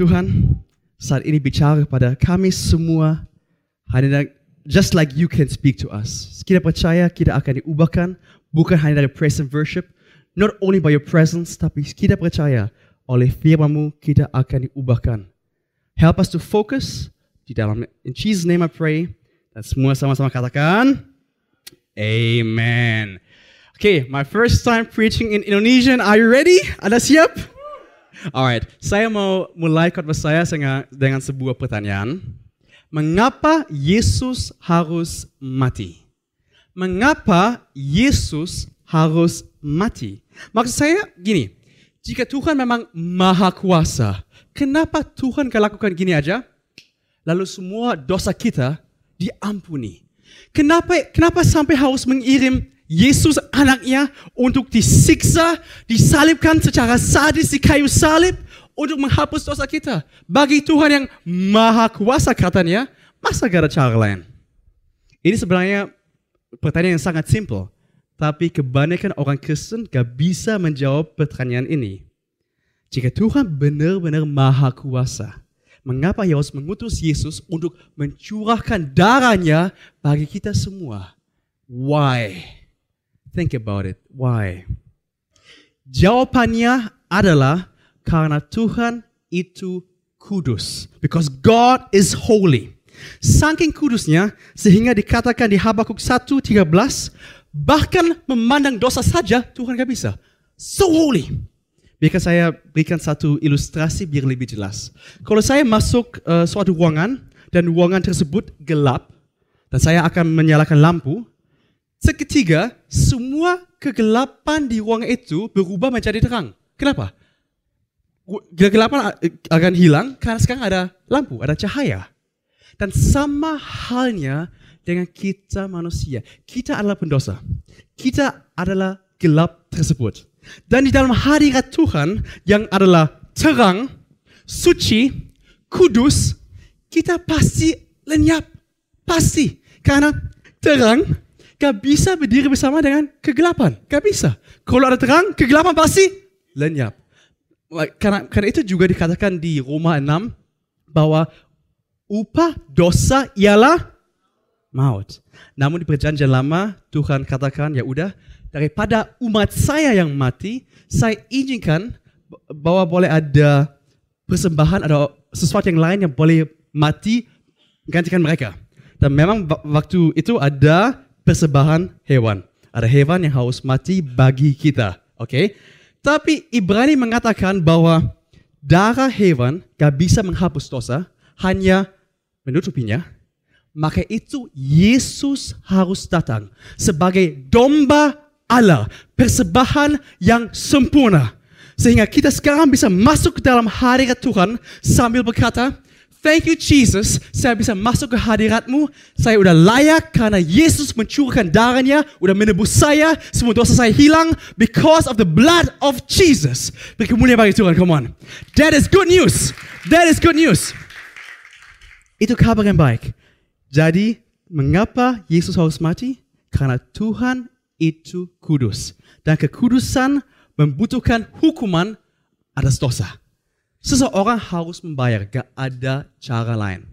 Tuhan saat ini bicara kepada kami semua hanya just like you can speak to us. Kita percaya kita akan diubahkan bukan hanya dari praise and worship, not only by your presence, tapi kita percaya oleh firmanmu kita akan diubahkan. Help us to focus di dalam in Jesus name I pray. Dan semua sama-sama katakan Amen. Okay, my first time preaching in Indonesian. Are you ready? Anda siap? Alright, saya mau mulai khotbah saya dengan sebuah pertanyaan. Mengapa Yesus harus mati? Mengapa Yesus harus mati? Maksud saya gini, jika Tuhan memang maha kuasa, kenapa Tuhan gak lakukan gini aja? Lalu semua dosa kita diampuni. Kenapa kenapa sampai harus mengirim Yesus anaknya untuk disiksa, disalibkan secara sadis di kayu salib untuk menghapus dosa kita. Bagi Tuhan yang maha kuasa katanya, masa gak ada cara lain? Ini sebenarnya pertanyaan yang sangat simple. Tapi kebanyakan orang Kristen gak bisa menjawab pertanyaan ini. Jika Tuhan benar-benar maha kuasa, mengapa ia harus mengutus Yesus untuk mencurahkan darahnya bagi kita semua? Why? Think about it. Why? Jawabannya adalah karena Tuhan itu kudus. Because God is holy. Saking kudusnya sehingga dikatakan di Habakuk 1:13 bahkan memandang dosa saja Tuhan gak bisa. So holy. Biarkan saya berikan satu ilustrasi biar lebih jelas. Kalau saya masuk uh, suatu ruangan dan ruangan tersebut gelap dan saya akan menyalakan lampu, Seketika, semua kegelapan di ruang itu berubah menjadi terang. Kenapa? Kegelapan akan hilang karena sekarang ada lampu, ada cahaya. Dan sama halnya dengan kita manusia. Kita adalah pendosa. Kita adalah gelap tersebut. Dan di dalam hadirat Tuhan yang adalah terang, suci, kudus, kita pasti lenyap. Pasti. Karena terang gak bisa berdiri bersama dengan kegelapan. Gak bisa. Kalau ada terang, kegelapan pasti lenyap. Karena, karena itu juga dikatakan di Roma 6 bahwa upah dosa ialah maut. Namun di perjanjian lama Tuhan katakan ya udah daripada umat saya yang mati, saya izinkan bahwa boleh ada persembahan ada sesuatu yang lain yang boleh mati gantikan mereka. Dan memang waktu itu ada persembahan hewan. Ada hewan yang harus mati bagi kita. Oke? Okay? Tapi Ibrani mengatakan bahwa darah hewan gak bisa menghapus dosa, hanya menutupinya. Maka itu Yesus harus datang sebagai domba Allah, persembahan yang sempurna. Sehingga kita sekarang bisa masuk ke dalam hadirat Tuhan sambil berkata, Thank you Jesus, saya bisa masuk ke hadiratmu. Saya udah layak karena Yesus mencurahkan darahnya, udah menebus saya, semua dosa saya hilang because of the blood of Jesus. Beri kemuliaan bagi Tuhan, come on. That is good news. That is good news. Itu kabar yang baik. Jadi, mengapa Yesus harus mati? Karena Tuhan itu kudus. Dan kekudusan membutuhkan hukuman atas dosa. Seseorang harus membayar, gak ada cara lain.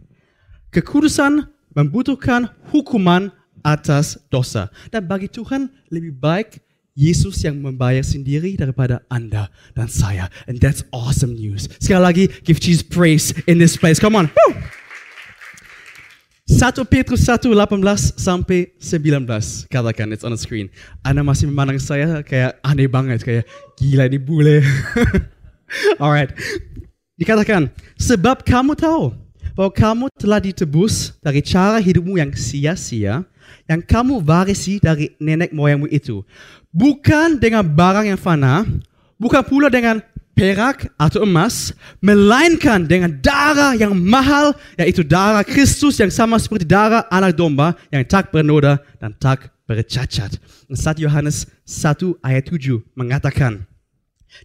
Kekudusan membutuhkan hukuman atas dosa. Dan bagi Tuhan lebih baik Yesus yang membayar sendiri daripada Anda dan saya. And that's awesome news. Sekali lagi, give Jesus praise in this place. Come on. Woo! 1 Petrus 1, 18 sampai 19. Katakan, it's on the screen. Anda masih memandang saya kayak aneh banget. Kayak, gila ini bule. Alright. Dikatakan, sebab kamu tahu bahwa kamu telah ditebus dari cara hidupmu yang sia-sia, yang kamu warisi dari nenek moyangmu itu. Bukan dengan barang yang fana, bukan pula dengan perak atau emas, melainkan dengan darah yang mahal, yaitu darah Kristus yang sama seperti darah anak domba yang tak bernoda dan tak bercacat. 1 Yohanes 1 ayat 7 mengatakan,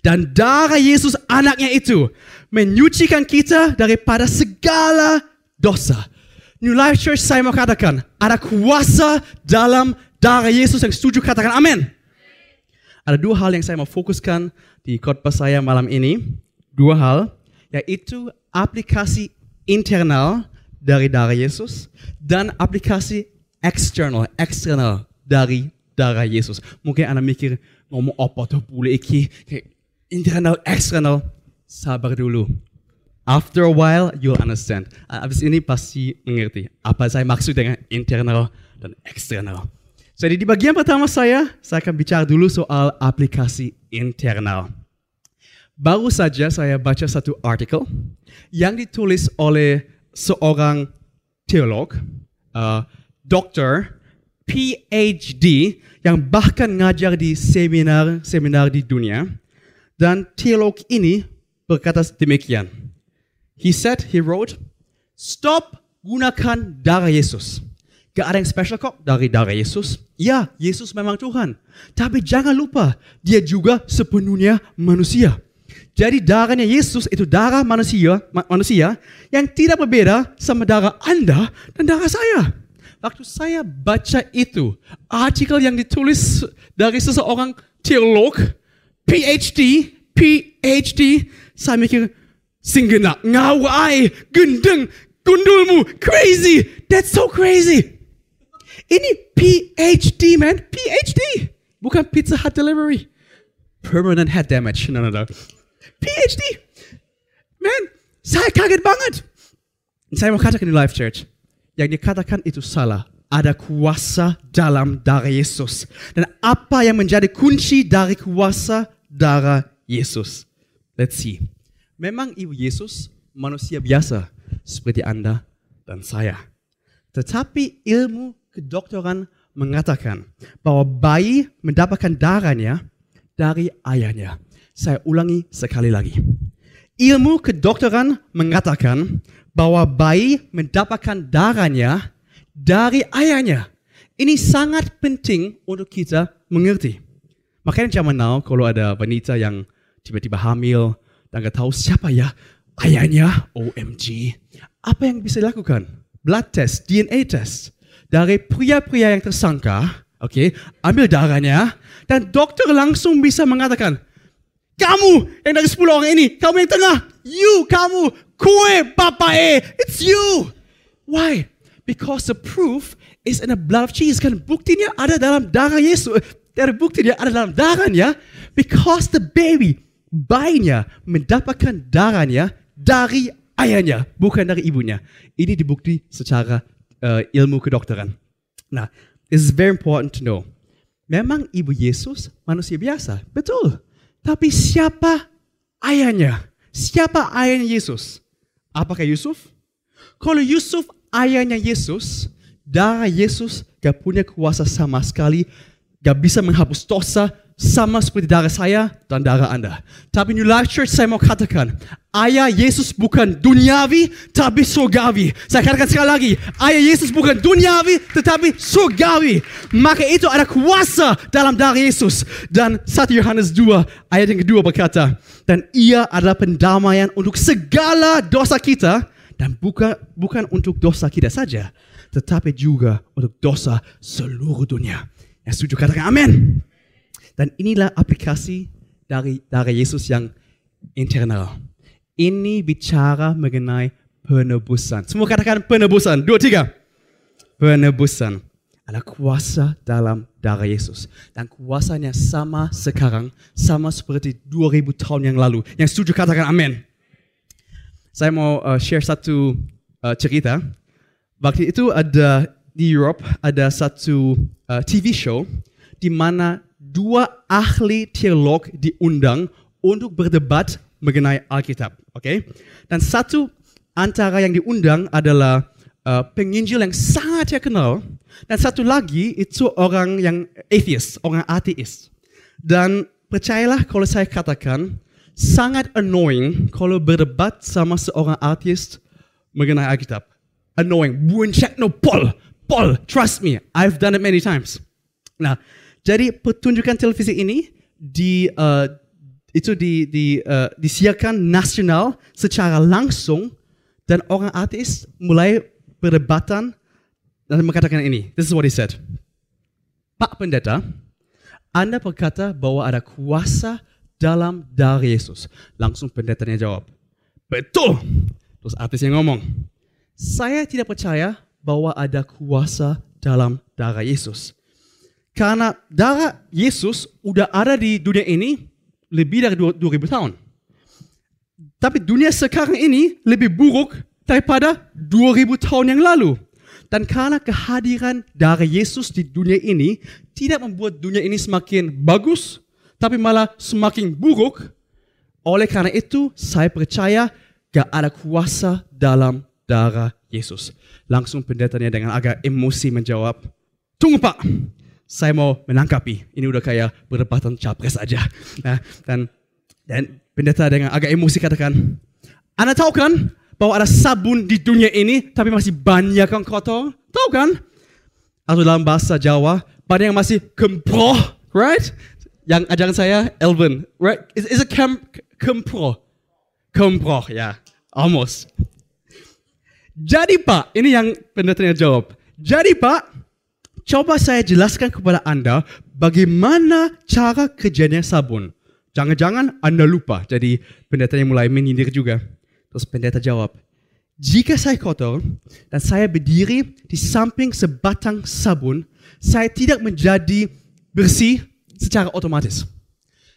dan darah Yesus anaknya itu menyucikan kita daripada segala dosa. New Life Church saya mau katakan, ada kuasa dalam darah Yesus yang setuju katakan amin. Ada dua hal yang saya mau fokuskan di khotbah saya malam ini. Dua hal, yaitu aplikasi internal dari darah Yesus dan aplikasi eksternal, eksternal dari darah Yesus. Mungkin Anda mikir ngomong apa tuh boleh iki kayak internal, eksternal. Sabar dulu. After a while, you'll understand. Abis ini pasti mengerti apa saya maksud dengan internal dan eksternal. Jadi di bagian pertama saya, saya akan bicara dulu soal aplikasi internal. Baru saja saya baca satu artikel yang ditulis oleh seorang teolog, uh, dokter, PhD, yang bahkan ngajar di seminar-seminar di dunia. Dan teolog ini berkata demikian. He said, he wrote, stop gunakan darah Yesus. Gak ada yang special kok dari darah Yesus. Ya, Yesus memang Tuhan. Tapi jangan lupa, dia juga sepenuhnya manusia. Jadi darahnya Yesus itu darah manusia, manusia yang tidak berbeda sama darah Anda dan darah saya. Waktu saya baca itu, artikel yang ditulis dari seseorang teolog, PhD, PhD, saya mikir, singgena, ngawai, gendeng, gundulmu, crazy, that's so crazy. Ini PhD, man, PhD. Bukan Pizza Hut delivery. Permanent head damage. No, no, no. PhD. Man, saya kaget banget. Saya mau katakan di Life Church, yang dikatakan itu salah. Ada kuasa dalam darah Yesus. Dan apa yang menjadi kunci dari kuasa darah Yesus? Let's see. Memang ibu Yesus manusia biasa seperti Anda dan saya. Tetapi ilmu kedokteran mengatakan bahwa bayi mendapatkan darahnya dari ayahnya. Saya ulangi sekali lagi. Ilmu kedokteran mengatakan bahwa bayi mendapatkan darahnya dari ayahnya. Ini sangat penting untuk kita mengerti. Makanya zaman now kalau ada wanita yang tiba-tiba hamil dan gak tahu siapa ya ayahnya, OMG. Apa yang bisa dilakukan? Blood test, DNA test. Dari pria-pria yang tersangka, oke, okay, ambil darahnya, dan dokter langsung bisa mengatakan, kamu yang dari 10 orang ini, kamu yang tengah, you, kamu, kue, papa e, it's you. Why? Because the proof is in the blood of Jesus. Kan buktinya ada dalam darah Yesus. Dari buktinya ada dalam darahnya. Because the baby, bayinya mendapatkan darahnya dari ayahnya, bukan dari ibunya. Ini dibukti secara uh, ilmu kedokteran. Nah, it's very important to know. Memang ibu Yesus manusia biasa, betul. Tapi siapa ayahnya? Siapa ayahnya Yesus? Apakah Yusuf? Kalau Yusuf ayahnya Yesus, darah Yesus gak punya kuasa sama sekali, gak bisa menghapus dosa, sama seperti darah saya dan darah Anda. Tapi New Life Church saya mau katakan, ayah Yesus bukan duniawi tapi surgawi. Saya katakan sekali lagi, ayah Yesus bukan duniawi tetapi surgawi. Maka itu ada kuasa dalam darah Yesus. Dan 1 Yohanes 2 ayat yang kedua berkata, dan ia adalah pendamaian untuk segala dosa kita dan bukan bukan untuk dosa kita saja, tetapi juga untuk dosa seluruh dunia. Yang setuju katakan amin. Dan inilah aplikasi dari dari Yesus yang internal. Ini bicara mengenai penebusan. Semua katakan penebusan. Dua, tiga. Penebusan. Ada kuasa dalam darah Yesus. Dan kuasanya sama sekarang. Sama seperti 2000 tahun yang lalu. Yang setuju katakan amin. Saya mau uh, share satu uh, cerita. Waktu itu ada di Europe ada satu uh, TV show di mana dua ahli teolog diundang untuk berdebat mengenai Alkitab, oke? Okay? Dan satu antara yang diundang adalah uh, penginjil yang sangat terkenal, dan satu lagi itu orang yang atheist, orang ateis. Dan percayalah kalau saya katakan, sangat annoying kalau berdebat sama seorang ateis mengenai Alkitab. Annoying, buncak no Paul, Paul, trust me, I've done it many times. Nah, jadi pertunjukan televisi ini di uh, itu di, di uh, disiarkan nasional secara langsung dan orang ateis mulai perdebatan dan mengatakan ini. This is what he said. Pak pendeta, Anda berkata bahwa ada kuasa dalam darah Yesus. Langsung pendetanya jawab, betul. Terus artisnya ngomong, saya tidak percaya bahwa ada kuasa dalam darah Yesus. Karena darah Yesus udah ada di dunia ini lebih dari 2000 tahun. Tapi dunia sekarang ini lebih buruk daripada 2000 tahun yang lalu. Dan karena kehadiran darah Yesus di dunia ini tidak membuat dunia ini semakin bagus, tapi malah semakin buruk. Oleh karena itu, saya percaya gak ada kuasa dalam darah Yesus. Langsung pendetanya dengan agak emosi menjawab, tunggu pak, saya mau menangkapi. Ini udah kayak berdebatan capres aja. Nah, dan dan pendeta dengan agak emosi katakan, Anda tahu kan bahwa ada sabun di dunia ini tapi masih banyak yang kotor. Tahu kan? Atau dalam bahasa Jawa, banyak yang masih kempro, right? Yang ajaran saya, Elvin, right? Is, is it kem, kempro? Kempro, ya. Yeah. Almost. Jadi Pak, ini yang pendetanya jawab. Jadi Pak, coba saya jelaskan kepada Anda bagaimana cara kerjanya sabun. Jangan-jangan Anda lupa. Jadi pendetanya mulai menyindir juga. Terus pendeta jawab, jika saya kotor dan saya berdiri di samping sebatang sabun, saya tidak menjadi bersih secara otomatis.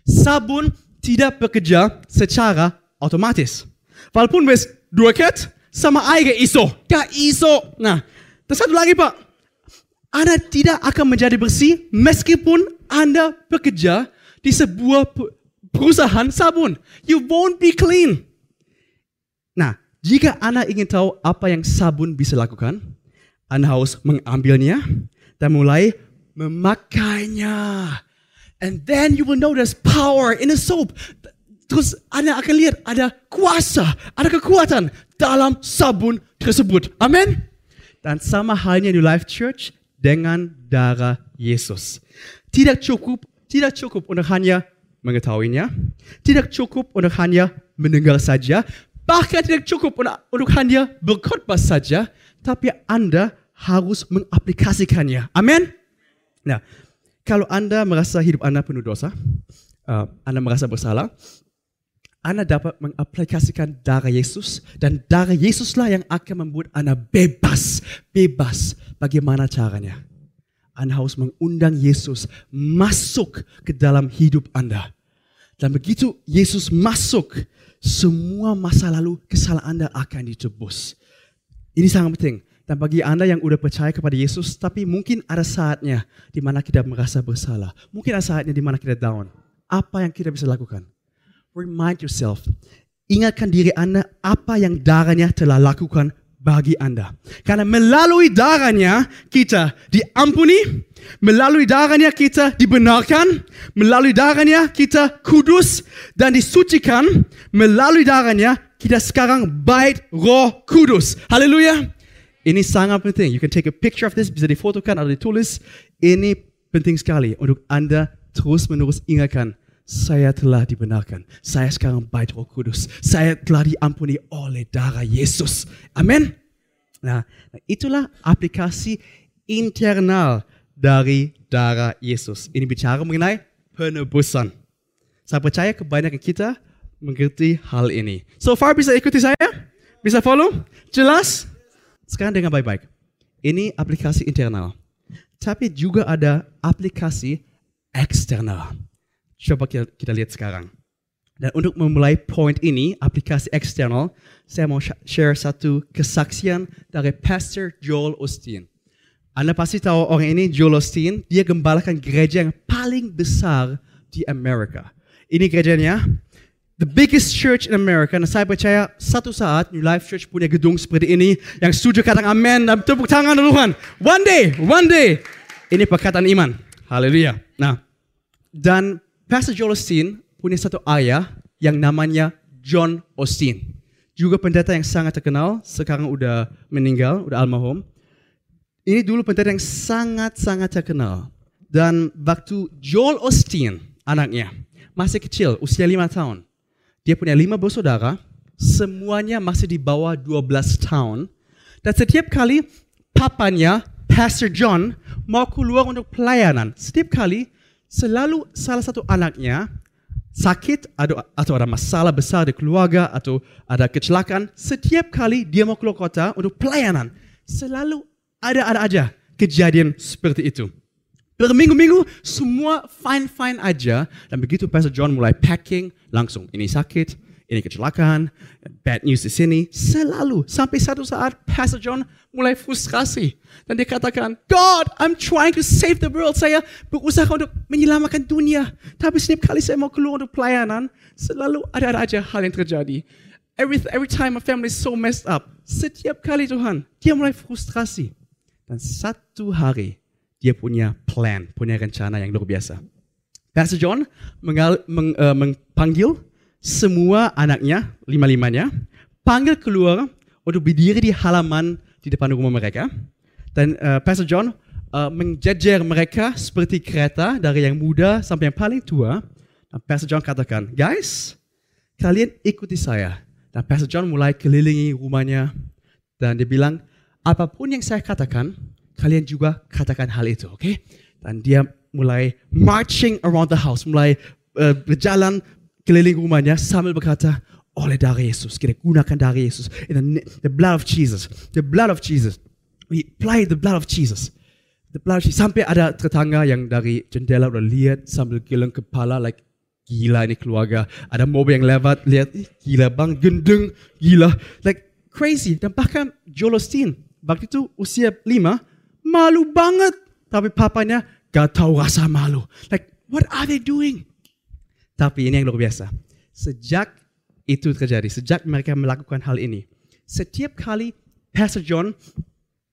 Sabun tidak bekerja secara otomatis. Walaupun wes dua ket sama air iso, gak iso. Nah, terus satu lagi pak, Anda tidak akan menjadi bersih meskipun Anda bekerja di sebuah perusahaan sabun. You won't be clean. Nah, jika Anda ingin tahu apa yang sabun bisa lakukan, Anda harus mengambilnya dan mulai memakainya. And then you will know there's power in the soap. Terus Anda akan lihat ada kuasa, ada kekuatan dalam sabun tersebut. Amin. Dan sama halnya di Life Church dengan darah Yesus. Tidak cukup, tidak cukup untuk hanya mengetahuinya, tidak cukup untuk hanya mendengar saja, Bahkan tidak cukup untuk hanya berkhotbah saja, tapi Anda harus mengaplikasikannya. Amin. Nah, kalau Anda merasa hidup Anda penuh dosa, uh, Anda merasa bersalah, Anda dapat mengaplikasikan darah Yesus dan darah Yesuslah yang akan membuat Anda bebas. Bebas. Bagaimana caranya? Anda harus mengundang Yesus masuk ke dalam hidup Anda. Dan begitu Yesus masuk, semua masa lalu kesalahan Anda akan ditebus. Ini sangat penting. Dan bagi Anda yang udah percaya kepada Yesus, tapi mungkin ada saatnya di mana kita merasa bersalah. Mungkin ada saatnya di mana kita down. Apa yang kita bisa lakukan? Remind yourself. Ingatkan diri Anda apa yang darahnya telah lakukan bagi Anda. Karena melalui darahnya kita diampuni, melalui darahnya kita dibenarkan, melalui darahnya kita kudus dan disucikan, melalui darahnya kita sekarang baik roh kudus. Haleluya. Ini sangat penting. You can take a picture of this, bisa difotokan atau ditulis. Ini penting sekali untuk Anda terus menerus ingatkan saya telah dibenarkan. Saya sekarang baik roh kudus. Saya telah diampuni oleh darah Yesus. Amin. Nah, itulah aplikasi internal dari darah Yesus. Ini bicara mengenai penebusan. Saya percaya kebanyakan kita mengerti hal ini. So far bisa ikuti saya? Bisa follow? Jelas? Sekarang dengan baik-baik. Ini aplikasi internal. Tapi juga ada aplikasi eksternal. Coba kita, lihat sekarang. Dan untuk memulai point ini, aplikasi eksternal, saya mau share satu kesaksian dari Pastor Joel Osteen. Anda pasti tahu orang ini, Joel Osteen, dia gembalakan gereja yang paling besar di Amerika. Ini gerejanya, the biggest church in America. Dan saya percaya satu saat New Life Church punya gedung seperti ini, yang setuju katakan amin dan tepuk tangan Tuhan. One day, one day. Ini perkataan iman. Haleluya. Nah, dan Pastor Joel Osteen punya satu ayah yang namanya John Austin. Juga pendeta yang sangat terkenal, sekarang udah meninggal, udah almarhum. Ini dulu pendeta yang sangat-sangat terkenal. Dan waktu Joel Austin, anaknya, masih kecil, usia lima tahun. Dia punya lima bersaudara, semuanya masih di bawah 12 tahun. Dan setiap kali papanya, Pastor John, mau keluar untuk pelayanan, setiap kali selalu salah satu anaknya sakit atau, atau ada masalah besar di keluarga atau ada kecelakaan, setiap kali dia mau keluar kota untuk pelayanan, selalu ada-ada aja kejadian seperti itu. Berminggu-minggu semua fine-fine aja dan begitu Pastor John mulai packing langsung ini sakit, ini kecelakaan, bad news di sini, selalu sampai satu saat Pastor John mulai frustrasi dan dia katakan, God, I'm trying to save the world. Saya berusaha untuk menyelamatkan dunia, tapi setiap kali saya mau keluar untuk pelayanan, selalu ada-ada aja hal yang terjadi. Every, every time my family is so messed up, setiap kali Tuhan, dia mulai frustrasi. Dan satu hari, dia punya plan, punya rencana yang luar biasa. Pastor John uh, mengpanggil semua anaknya, lima-limanya, panggil keluar untuk berdiri di halaman di depan rumah mereka. Dan uh, Pastor John uh, menjejer mereka seperti kereta dari yang muda sampai yang paling tua. Dan Pastor John katakan, guys, kalian ikuti saya. Dan Pastor John mulai kelilingi rumahnya. Dan dia bilang, apa pun yang saya katakan, kalian juga katakan hal itu, oke? Okay? Dan dia mulai marching around the house, mulai uh, berjalan keliling rumahnya sambil berkata, oleh darah Yesus, kita gunakan darah Yesus, in the, the blood of Jesus, the blood of Jesus, we apply the blood of Jesus. The blood of Jesus. Sampai ada tetangga yang dari jendela udah lihat sambil geleng kepala, like gila ini keluarga. Ada mobil yang lewat, lihat, gila bang, gendeng, gila, like crazy. Dan bahkan Joel Osteen, waktu itu usia lima, malu banget. Tapi papanya gak tahu rasa malu. Like, what are they doing? Tapi ini yang luar biasa. Sejak itu terjadi, sejak mereka melakukan hal ini, setiap kali Pastor John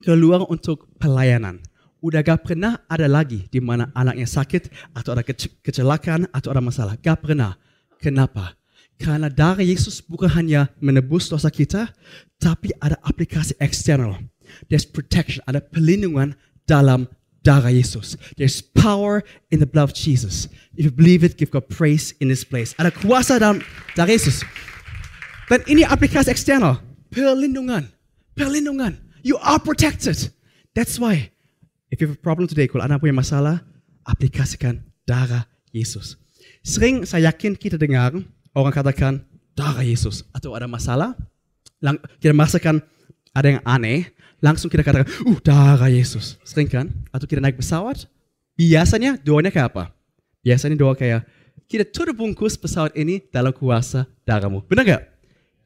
keluar untuk pelayanan, udah gak pernah ada lagi di mana anaknya sakit atau ada kecelakaan atau ada masalah. Gak pernah. Kenapa? Karena darah Yesus bukan hanya menebus dosa kita, tapi ada aplikasi eksternal There's protection, ada perlindungan dalam darah Yesus. There's power in the blood of Jesus. If you believe it, give God praise in this place. Ada kuasa dalam darah Yesus. Dan ini aplikasi eksternal. Perlindungan. Perlindungan. You are protected. That's why, if you have a problem today, kalau anda punya masalah, aplikasikan darah Yesus. Sering saya yakin kita dengar orang katakan darah Yesus atau ada masalah, kita merasakan ada yang aneh, langsung kita katakan, uh darah Yesus. Sering kan? Atau kita naik pesawat, biasanya doanya kayak apa? Biasanya doa kayak, kita tutup bungkus pesawat ini dalam kuasa darahmu. Benar gak?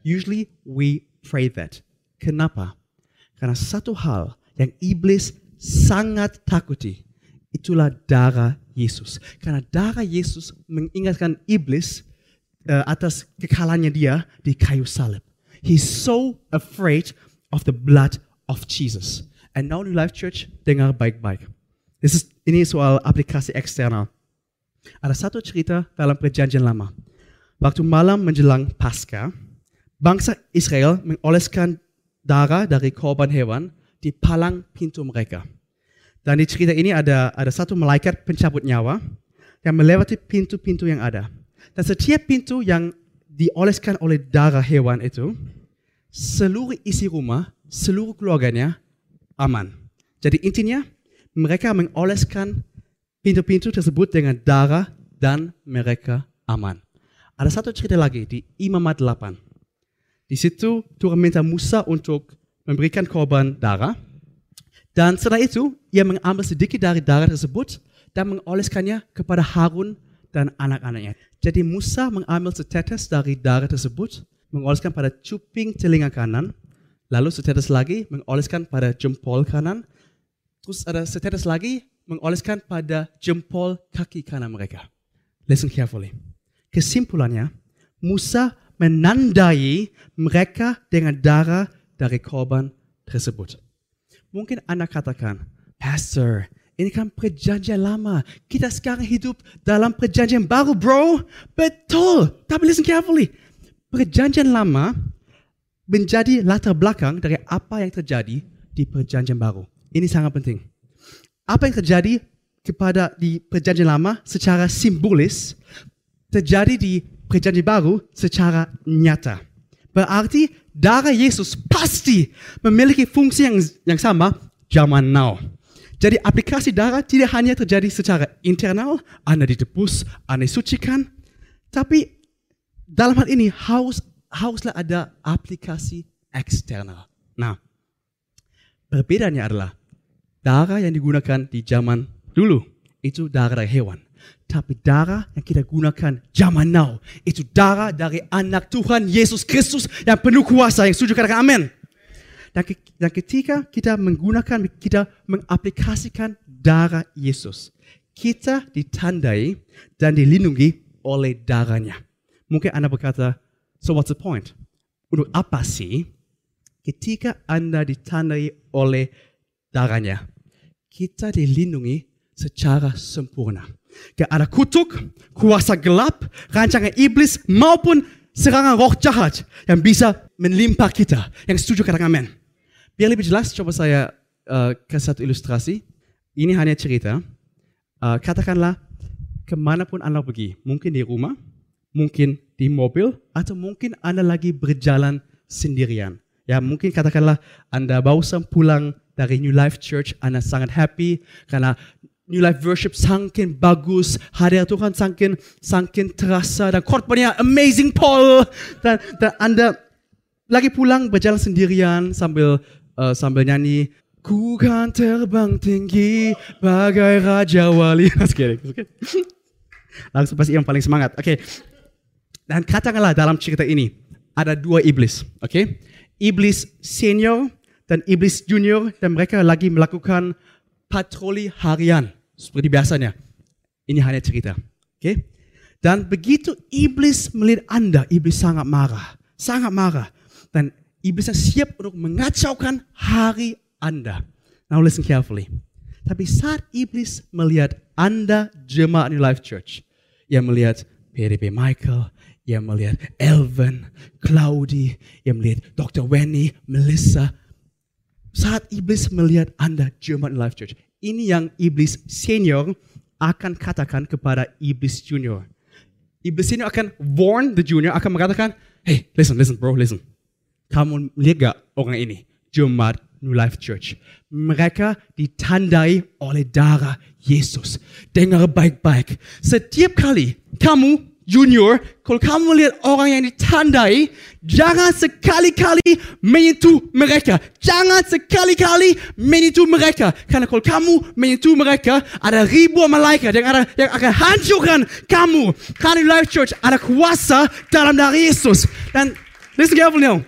Usually we pray that. Kenapa? Karena satu hal yang iblis sangat takuti, itulah darah Yesus. Karena darah Yesus mengingatkan iblis uh, atas kekalahannya dia di kayu salib. He's so afraid of the blood of Jesus. And now New Life Church, dengar baik-baik. Ini soal aplikasi eksternal. Ada satu cerita dalam perjanjian lama. Waktu malam menjelang Pasca, bangsa Israel mengoleskan darah dari korban hewan di palang pintu mereka. Dan di cerita ini ada ada satu malaikat pencabut nyawa yang melewati pintu-pintu yang ada. Dan setiap pintu yang dioleskan oleh darah hewan itu, seluruh isi rumah seluruh keluarganya aman. Jadi intinya mereka mengoleskan pintu-pintu tersebut dengan darah dan mereka aman. Ada satu cerita lagi di Imamat 8. Di situ Tuhan minta Musa untuk memberikan korban darah. Dan setelah itu, ia mengambil sedikit dari darah tersebut dan mengoleskannya kepada Harun dan anak-anaknya. Jadi Musa mengambil setetes dari darah tersebut, mengoleskan pada cuping telinga kanan, Lalu setetes lagi mengoleskan pada jempol kanan. Terus ada setetes lagi mengoleskan pada jempol kaki kanan mereka. Listen carefully. Kesimpulannya, Musa menandai mereka dengan darah dari korban tersebut. Mungkin Anda katakan, Pastor, ini kan perjanjian lama. Kita sekarang hidup dalam perjanjian baru, bro. Betul. Tapi listen carefully. Perjanjian lama menjadi latar belakang dari apa yang terjadi di perjanjian baru. Ini sangat penting. Apa yang terjadi kepada di perjanjian lama secara simbolis terjadi di perjanjian baru secara nyata. Berarti darah Yesus pasti memiliki fungsi yang yang sama zaman now. Jadi aplikasi darah tidak hanya terjadi secara internal, Anda ditebus, Anda disucikan, Tapi dalam hal ini harus haruslah ada aplikasi eksternal. Nah, perbedaannya adalah darah yang digunakan di zaman dulu itu darah dari hewan. Tapi darah yang kita gunakan zaman now itu darah dari anak Tuhan Yesus Kristus yang penuh kuasa yang setuju katakan amin. Dan, dan ketika kita menggunakan, kita mengaplikasikan darah Yesus, kita ditandai dan dilindungi oleh darahnya. Mungkin Anda berkata, so what's the point? Untuk apa sih ketika Anda ditandai oleh darahnya? Kita dilindungi secara sempurna. Gak ada kutuk, kuasa gelap, rancangan iblis maupun serangan roh jahat yang bisa melimpah kita. Yang setuju katakan amin. Biar lebih jelas, coba saya uh, kasih satu ilustrasi. Ini hanya cerita. Uh, katakanlah, ke mana pun Anda pergi, mungkin di rumah, mungkin di mobil, atau mungkin Anda lagi berjalan sendirian. Ya, mungkin katakanlah Anda baru pulang dari New Life Church, Anda sangat happy karena New Life Worship sangkin bagus, hadir Tuhan sangkin sangkin terasa dan khotbahnya amazing Paul dan, dan Anda lagi pulang berjalan sendirian sambil uh, sambil nyanyi Ku kan terbang tinggi bagai raja wali. Langsung pasti yang paling semangat. Oke. Okay. Dan katakanlah dalam cerita ini ada dua iblis. Oke. Okay? Iblis senior dan iblis junior dan mereka lagi melakukan patroli harian seperti biasanya. Ini hanya cerita. Oke. Okay? Dan begitu iblis melihat Anda, iblis sangat marah. Sangat marah. Dan iblis yang siap untuk mengacaukan hari Anda. Now listen carefully. Tapi saat iblis melihat Anda jemaat New Life Church, yang melihat PDP Michael, yang melihat Elvin, Claudi, yang melihat Dr. Wenny, Melissa. Saat iblis melihat Anda New Life Church, ini yang iblis senior akan katakan kepada iblis junior. Iblis senior akan warn the junior, akan mengatakan, hey, listen, listen bro, listen kamu lihat gak orang ini? Jemaat New Life Church. Mereka ditandai oleh darah Yesus. Dengar baik-baik. Setiap kali kamu junior, kalau kamu lihat orang yang ditandai, jangan sekali-kali menyentuh mereka. Jangan sekali-kali menyentuh mereka. Karena kalau kamu menyentuh mereka, ada ribuan malaikat yang, ada, yang akan hancurkan kamu. Karena Life Church ada kuasa dalam darah Yesus. Dan listen carefully now.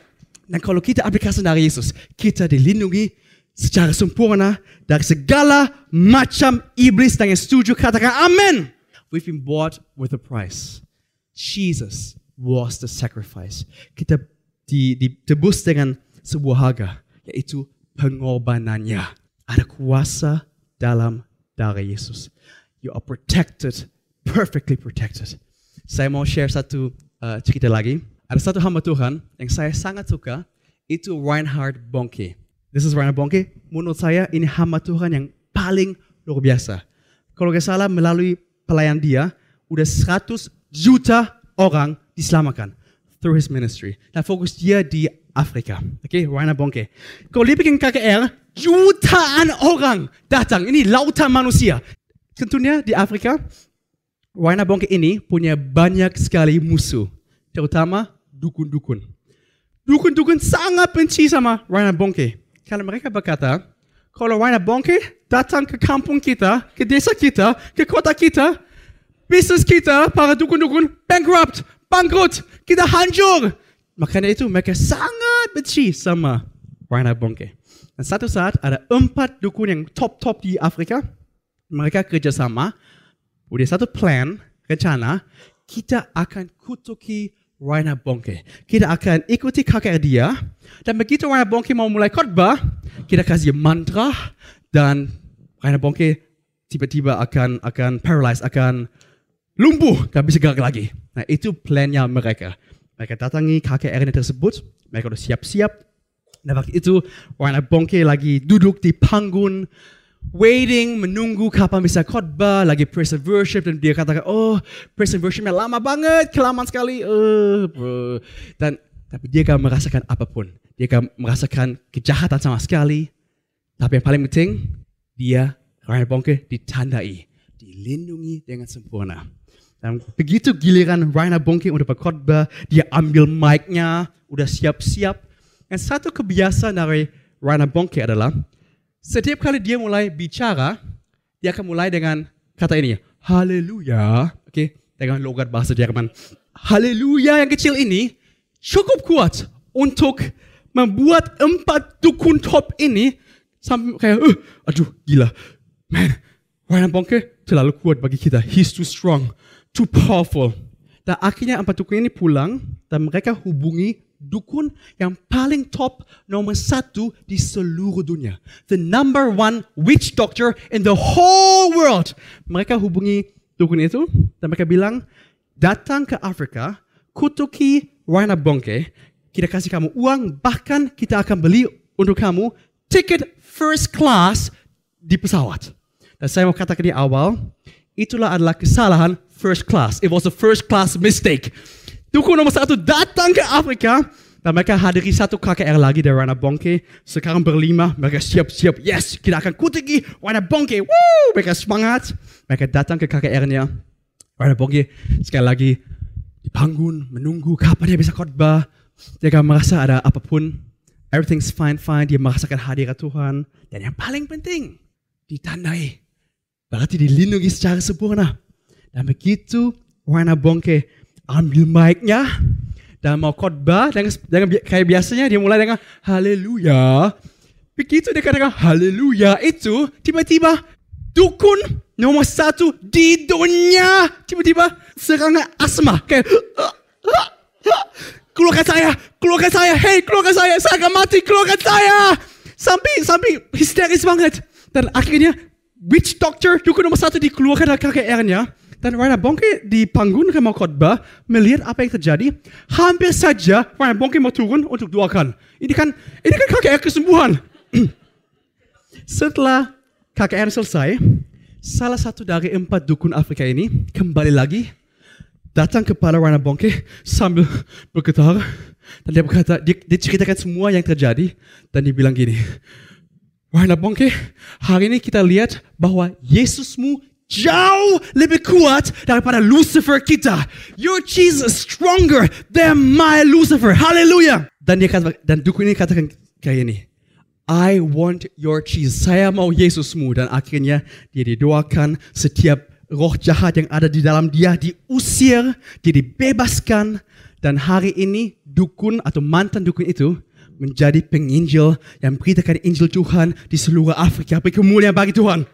Dan kalau kita aplikasi dari Yesus, kita dilindungi secara sempurna dari segala macam iblis dan yang setuju katakan amin. We've been bought with a price. Jesus was the sacrifice. Kita ditebus dengan sebuah harga, yaitu pengorbanannya. Ada kuasa dalam darah Yesus. You are protected, perfectly protected. Saya mau share satu uh, cerita lagi ada satu hamba Tuhan yang saya sangat suka, itu Reinhard Bonke. This is Reinhard Bonke. Menurut saya ini hamba Tuhan yang paling luar biasa. Kalau gak salah melalui pelayan dia, udah 100 juta orang diselamatkan through his ministry. Dan fokus dia di Afrika. Oke, okay? Reinhard Bonke. Kalau dia bikin KKR, jutaan orang datang. Ini lautan manusia. Tentunya di Afrika, Reinhard Bonke ini punya banyak sekali musuh. Terutama dukun-dukun. Dukun-dukun sangat benci sama Raina Bongke. Karena mereka berkata, kalau Raina Bongke datang ke kampung kita, ke desa kita, ke kota kita, bisnis kita, para dukun-dukun, bankrupt, bangkrut, kita hancur. Makanya itu mereka sangat benci sama Raina Bongke. Dan satu saat ada empat dukun yang top-top di Afrika. Mereka kerjasama. Udah satu plan, rencana, kita akan kutuki Raina Bongke. Kita akan ikuti kakek dia. Dan begitu Raina Bongke mau mulai khotbah, kita kasih mantra dan Raina Bongke tiba-tiba akan akan paralyzed, akan lumpuh, tak bisa gerak lagi. Nah itu plannya mereka. Mereka datangi kakek Erin tersebut, mereka sudah siap-siap. Dan waktu itu Raina Bongke lagi duduk di panggung waiting, menunggu kapan bisa khotbah, lagi praise and worship dan dia katakan, oh praise and worshipnya lama banget, kelamaan sekali, uh. Dan tapi dia gak merasakan apa pun, dia gak merasakan kejahatan sama sekali. Tapi yang paling penting, dia Ryan Bongke ditandai, dilindungi dengan sempurna. Dan begitu giliran Rainer Bonke udah berkhotbah, dia ambil mic-nya, udah siap-siap. Dan satu kebiasaan dari Rainer Bonke adalah setiap kali dia mulai bicara, dia akan mulai dengan kata ini, haleluya. Oke, okay? dengan logat bahasa Jerman. Haleluya yang kecil ini cukup kuat untuk membuat empat dukun top ini sampai kayak, uh, aduh gila. Man, Rainer Bonke terlalu kuat bagi kita. He's too strong too powerful. Dan akhirnya empat dukun ini pulang dan mereka hubungi dukun yang paling top nomor satu di seluruh dunia. The number one witch doctor in the whole world. Mereka hubungi dukun itu dan mereka bilang, datang ke Afrika, kutuki Raina Bongke, kita kasih kamu uang, bahkan kita akan beli untuk kamu tiket first class di pesawat. Dan saya mau katakan di awal, itulah adalah kesalahan first class. It was a first class mistake. Dukun nomor satu datang ke Afrika dan mereka hadiri satu KKR lagi dari Rana Bongke. Sekarang berlima, mereka siap-siap. Yes, kita akan kutigi Rana Bongke. Woo! Mereka semangat. Mereka datang ke KKR-nya. Rana Bongke sekali lagi dibangun, menunggu kapan dia bisa khotbah. Dia akan merasa ada apa pun. Everything's fine, fine. Dia merasakan hadirat Tuhan. Dan yang paling penting, ditandai. Berarti dilindungi secara sempurna. Dan begitu Wana Bongke ambil mic-nya dan mau khotbah dengan kayak biasanya dia mulai dengan haleluya. Begitu dia katakan haleluya itu tiba-tiba dukun nomor satu di dunia tiba-tiba serangan asma kayak keluarga saya, keluarga saya, hey keluarga saya, saya akan mati keluarga saya. Sampai sampai histeris banget. Dan akhirnya witch doctor dukun nomor satu dikeluarkan dari KKR-nya dan Raina Bongke di panggung mau khotbah melihat apa yang terjadi. Hampir saja Raina Bongke mau turun untuk doakan. Ini kan ini kan KKR kesembuhan. Setelah KKR selesai, salah satu dari empat dukun Afrika ini kembali lagi datang kepada Raina Bongke sambil bergetar dan dia berkata, dia, dia ceritakan semua yang terjadi dan dia bilang gini, Raina Bongke, hari ini kita lihat bahwa Yesusmu jauh lebih kuat daripada Lucifer kita. Your Jesus stronger than my Lucifer. Hallelujah. Dan dia kata, dan dukun ini katakan kayak ini. I want your Jesus. Saya mau Yesusmu. Dan akhirnya dia didoakan setiap roh jahat yang ada di dalam dia diusir, dia dibebaskan. Dan hari ini dukun atau mantan dukun itu menjadi penginjil yang beritakan Injil Tuhan di seluruh Afrika. Beri kemuliaan bagi Tuhan.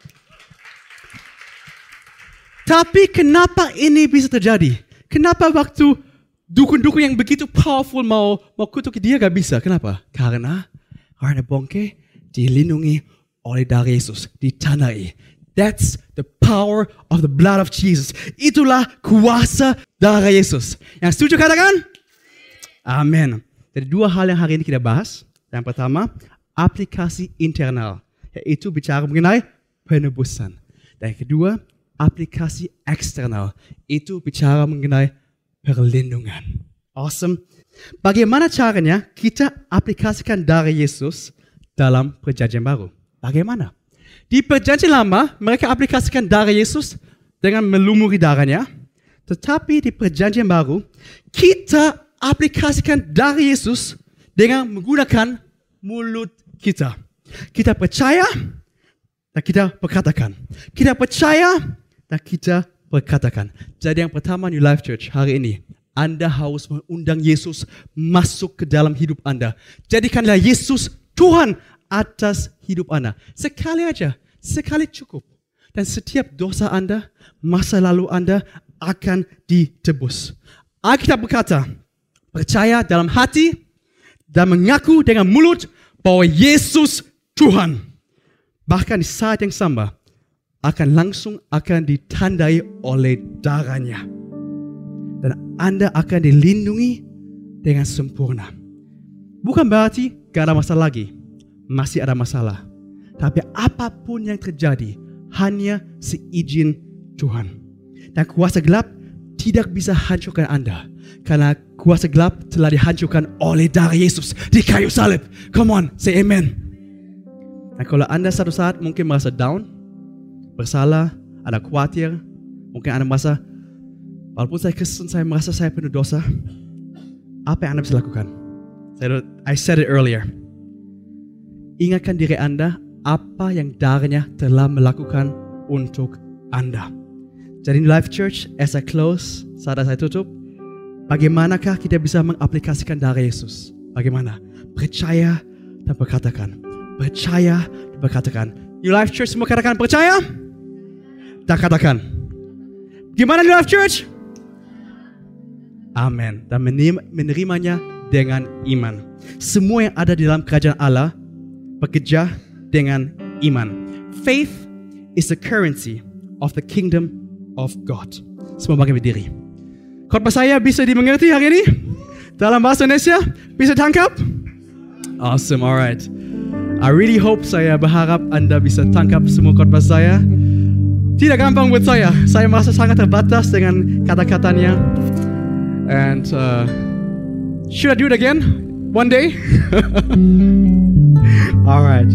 Tapi kenapa ini bisa terjadi? Kenapa waktu dukun-dukun yang begitu powerful mau mau kutuk dia gak bisa? Kenapa? Karena karena bongke dilindungi oleh darah Yesus, ditanai. That's the power of the blood of Jesus. Itulah kuasa darah Yesus. Yang setuju katakan? Amin. Jadi dua hal yang hari ini kita bahas. Yang pertama, aplikasi internal. Yaitu bicara mengenai penebusan. Dan yang kedua, aplikasi eksternal. Itu bicara mengenai perlindungan. Awesome. Bagaimana caranya kita aplikasikan dari Yesus dalam perjanjian baru? Bagaimana? Di perjanjian lama, mereka aplikasikan darah Yesus dengan melumuri darahnya. Tetapi di perjanjian baru, kita aplikasikan darah Yesus dengan menggunakan mulut kita. Kita percaya dan kita berkatakan. Kita percaya dan kita berkatakan. Jadi yang pertama New Life Church hari ini, Anda harus mengundang Yesus masuk ke dalam hidup Anda. Jadikanlah Yesus Tuhan atas hidup Anda. Sekali aja, sekali cukup. Dan setiap dosa Anda, masa lalu Anda akan ditebus. Alkitab berkata, percaya dalam hati dan mengaku dengan mulut bahwa Yesus Tuhan. Bahkan di saat yang sama, akan langsung akan ditandai oleh darahnya. Dan Anda akan dilindungi dengan sempurna. Bukan berarti gak ada masalah lagi. Masih ada masalah. Tapi apa pun yang terjadi, hanya seizin Tuhan. Dan kuasa gelap tidak bisa hancurkan Anda. Karena kuasa gelap telah dihancurkan oleh darah Yesus di kayu salib. Come on, say amen. Dan kalau Anda satu saat mungkin merasa down, bersalah, ada khawatir, mungkin Anda merasa Walaupun saya Kristen, saya merasa saya penuh dosa. Apa yang Anda bisa lakukan? Saya, I said it earlier. Ingatkan diri Anda apa yang darahnya telah melakukan untuk Anda. Jadi Life Church, as I close, saat saya tutup, bagaimanakah kita bisa mengaplikasikan darah Yesus? Bagaimana? Percaya dan berkatakan. Percaya dan berkatakan. New Life Church semua katakan percaya dan katakan. Gimana New Life Church? Amin. Dan menerimanya dengan iman. Semua yang ada di dalam kerajaan Allah bekerja dengan iman. Faith is the currency of the kingdom of God. Semua bangkit berdiri. Khotbah saya bisa dimengerti hari ini? Dalam bahasa Indonesia? Bisa tangkap? Awesome, alright. I really hope saya berharap Anda bisa tangkap semua khotbah saya. Tidak gampang buat saya. Saya merasa sangat terbatas dengan kata-katanya. And uh, should I do it again one day? Alright.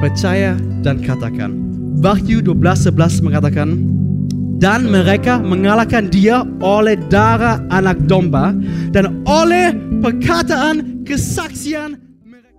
Percaya dan katakan. Wahyu 12:11 mengatakan dan mereka mengalahkan dia oleh darah anak domba dan oleh perkataan kesaksian mereka.